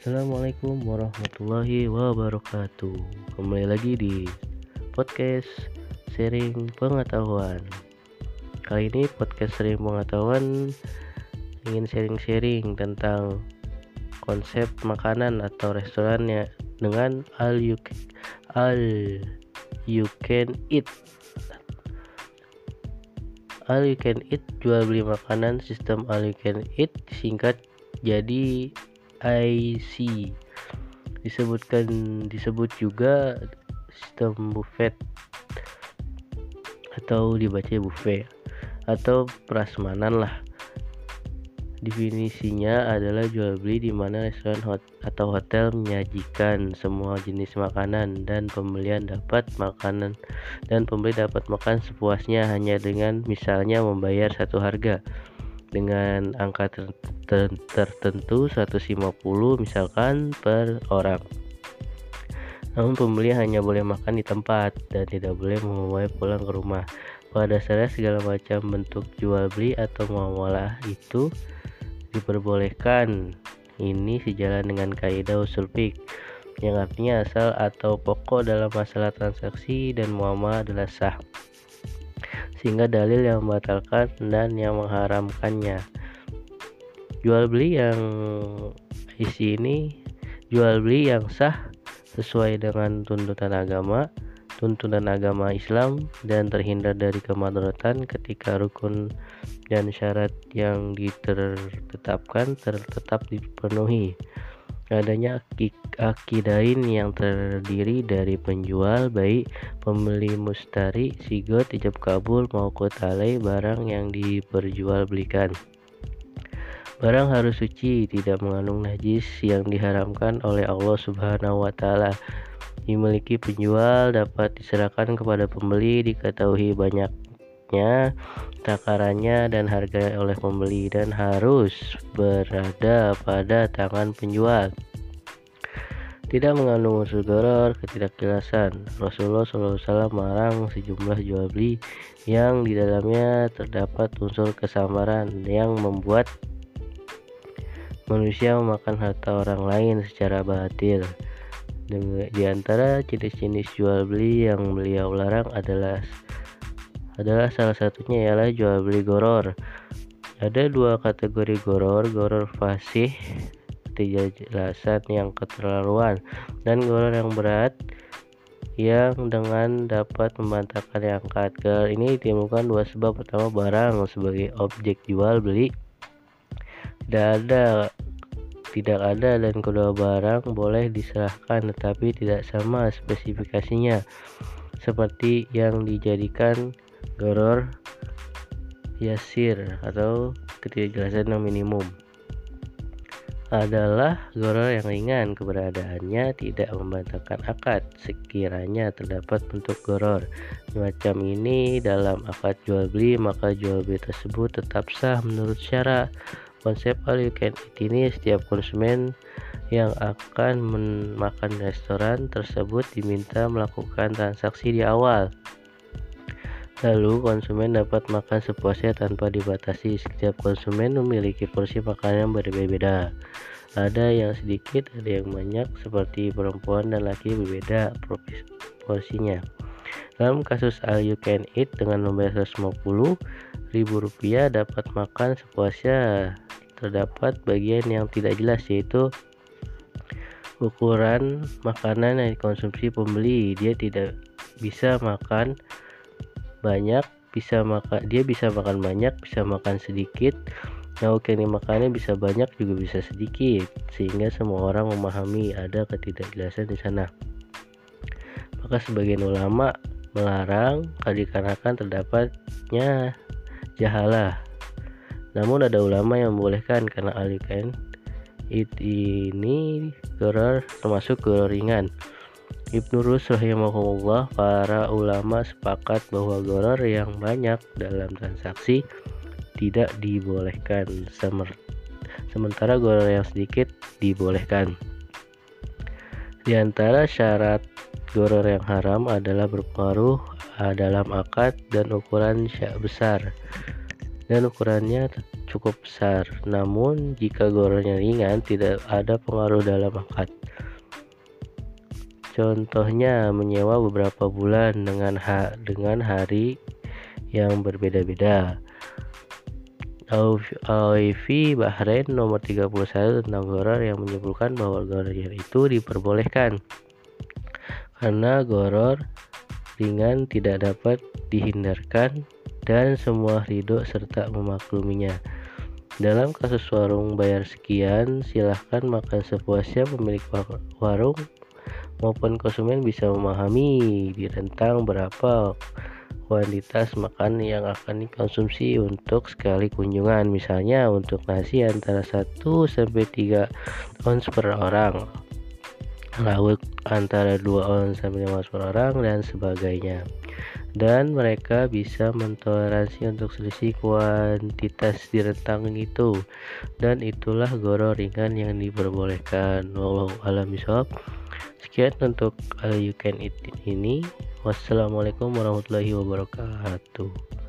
Assalamualaikum warahmatullahi wabarakatuh. Kembali lagi di podcast sharing pengetahuan. Kali ini podcast sharing pengetahuan ingin sharing-sharing tentang konsep makanan atau restoran ya dengan all you all you can eat. All you can eat jual beli makanan sistem all you can eat singkat jadi IC disebutkan disebut juga sistem buffet. Atau dibaca buffet. Atau prasmanan lah. Definisinya adalah jual beli di mana restoran hot atau hotel menyajikan semua jenis makanan dan pembelian dapat makanan dan pembeli dapat makan sepuasnya hanya dengan misalnya membayar satu harga dengan angka ter ter tertentu 150 misalkan per orang. Namun pembeli hanya boleh makan di tempat dan tidak boleh membawa pulang ke rumah. Pada dasarnya segala macam bentuk jual beli atau muamalah itu diperbolehkan. Ini sejalan dengan kaidah usul fik yang artinya asal atau pokok dalam masalah transaksi dan muamalah adalah sah sehingga dalil yang membatalkan dan yang mengharamkannya. Jual beli yang isi ini jual beli yang sah sesuai dengan tuntutan agama, tuntutan agama Islam dan terhindar dari kemadaratan ketika rukun dan syarat yang ditetapkan tetap dipenuhi adanya akidain yang terdiri dari penjual baik pembeli mustari sigot ijab kabul maupun talai barang yang diperjualbelikan. Barang harus suci tidak mengandung najis yang diharamkan oleh Allah Subhanahu wa taala. Dimiliki penjual dapat diserahkan kepada pembeli diketahui banyaknya takarannya dan harga oleh pembeli dan harus berada pada tangan penjual. Tidak mengandung unsur goror ketidakjelasan. Rasulullah SAW melarang sejumlah jual beli yang di dalamnya terdapat unsur kesamaran yang membuat manusia memakan harta orang lain secara batil. Di antara jenis-jenis jual beli yang beliau larang adalah adalah salah satunya ialah jual beli goror. Ada dua kategori goror, goror fasih ketidakjelasan yang keterlaluan dan goror yang berat yang dengan dapat membantahkan yang angkat. ini ditemukan dua sebab. Pertama, barang sebagai objek jual beli tidak ada tidak ada dan kedua barang boleh diserahkan tetapi tidak sama spesifikasinya seperti yang dijadikan goror yasir atau ketidakjelasan yang minimum adalah goror yang ringan. Keberadaannya tidak membantahkan akad. Sekiranya terdapat bentuk goror macam ini dalam akad jual beli maka jual beli tersebut tetap sah menurut syarat konsep all you can eat ini setiap konsumen yang akan makan restoran tersebut diminta melakukan transaksi di awal Lalu konsumen dapat makan sepuasnya tanpa dibatasi. Setiap konsumen memiliki porsi makanan yang berbeda-beda. Ada yang sedikit, ada yang banyak, seperti perempuan dan laki berbeda porsinya. Dalam kasus all you can eat dengan membayar 150 ribu rupiah dapat makan sepuasnya. Terdapat bagian yang tidak jelas yaitu ukuran makanan yang dikonsumsi pembeli. Dia tidak bisa makan banyak bisa makan dia bisa makan banyak bisa makan sedikit. Nah oke nih makannya bisa banyak juga bisa sedikit sehingga semua orang memahami ada ketidakjelasan di sana. Maka sebagian ulama melarang dikarenakan terdapatnya jahalah namun ada ulama yang membolehkan karena alikan it ini geror termasuk geror ringan Ibnu Rus rahimahullah para ulama sepakat bahwa goror yang banyak dalam transaksi tidak dibolehkan sementara goror yang sedikit dibolehkan di antara syarat goror yang haram adalah berpengaruh dalam akad dan ukuran besar dan ukurannya cukup besar. Namun, jika gorornya ringan, tidak ada pengaruh dalam akad. Contohnya, menyewa beberapa bulan dengan ha dengan hari yang berbeda-beda. OIV Bahrain nomor 31 tentang goror yang menyebutkan bahwa goror itu diperbolehkan karena goror ringan tidak dapat dihindarkan dan semua ridho serta memakluminya. Dalam kasus warung bayar sekian, silahkan makan sepuasnya pemilik warung maupun konsumen bisa memahami di rentang berapa kuantitas makan yang akan dikonsumsi untuk sekali kunjungan. Misalnya untuk nasi antara 1 sampai 3 ons per orang. Lauk antara 2 ons sampai 5 ons per orang dan sebagainya dan mereka bisa mentoleransi untuk selisih kuantitas di rentang itu dan itulah goro ringan yang diperbolehkan wallahu alam sekian untuk uh, you can eat ini. Wassalamualaikum warahmatullahi wabarakatuh